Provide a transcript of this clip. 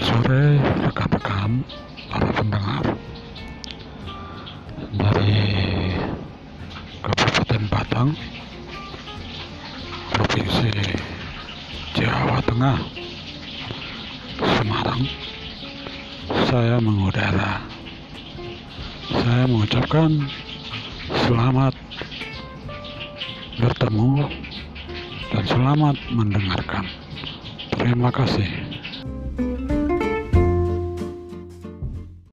sore rekan-rekan para pendengar. Dari Kabupaten Batang Provinsi Jawa Tengah Semarang saya mengudara. Saya mengucapkan selamat bertemu dan selamat mendengarkan. Terima kasih.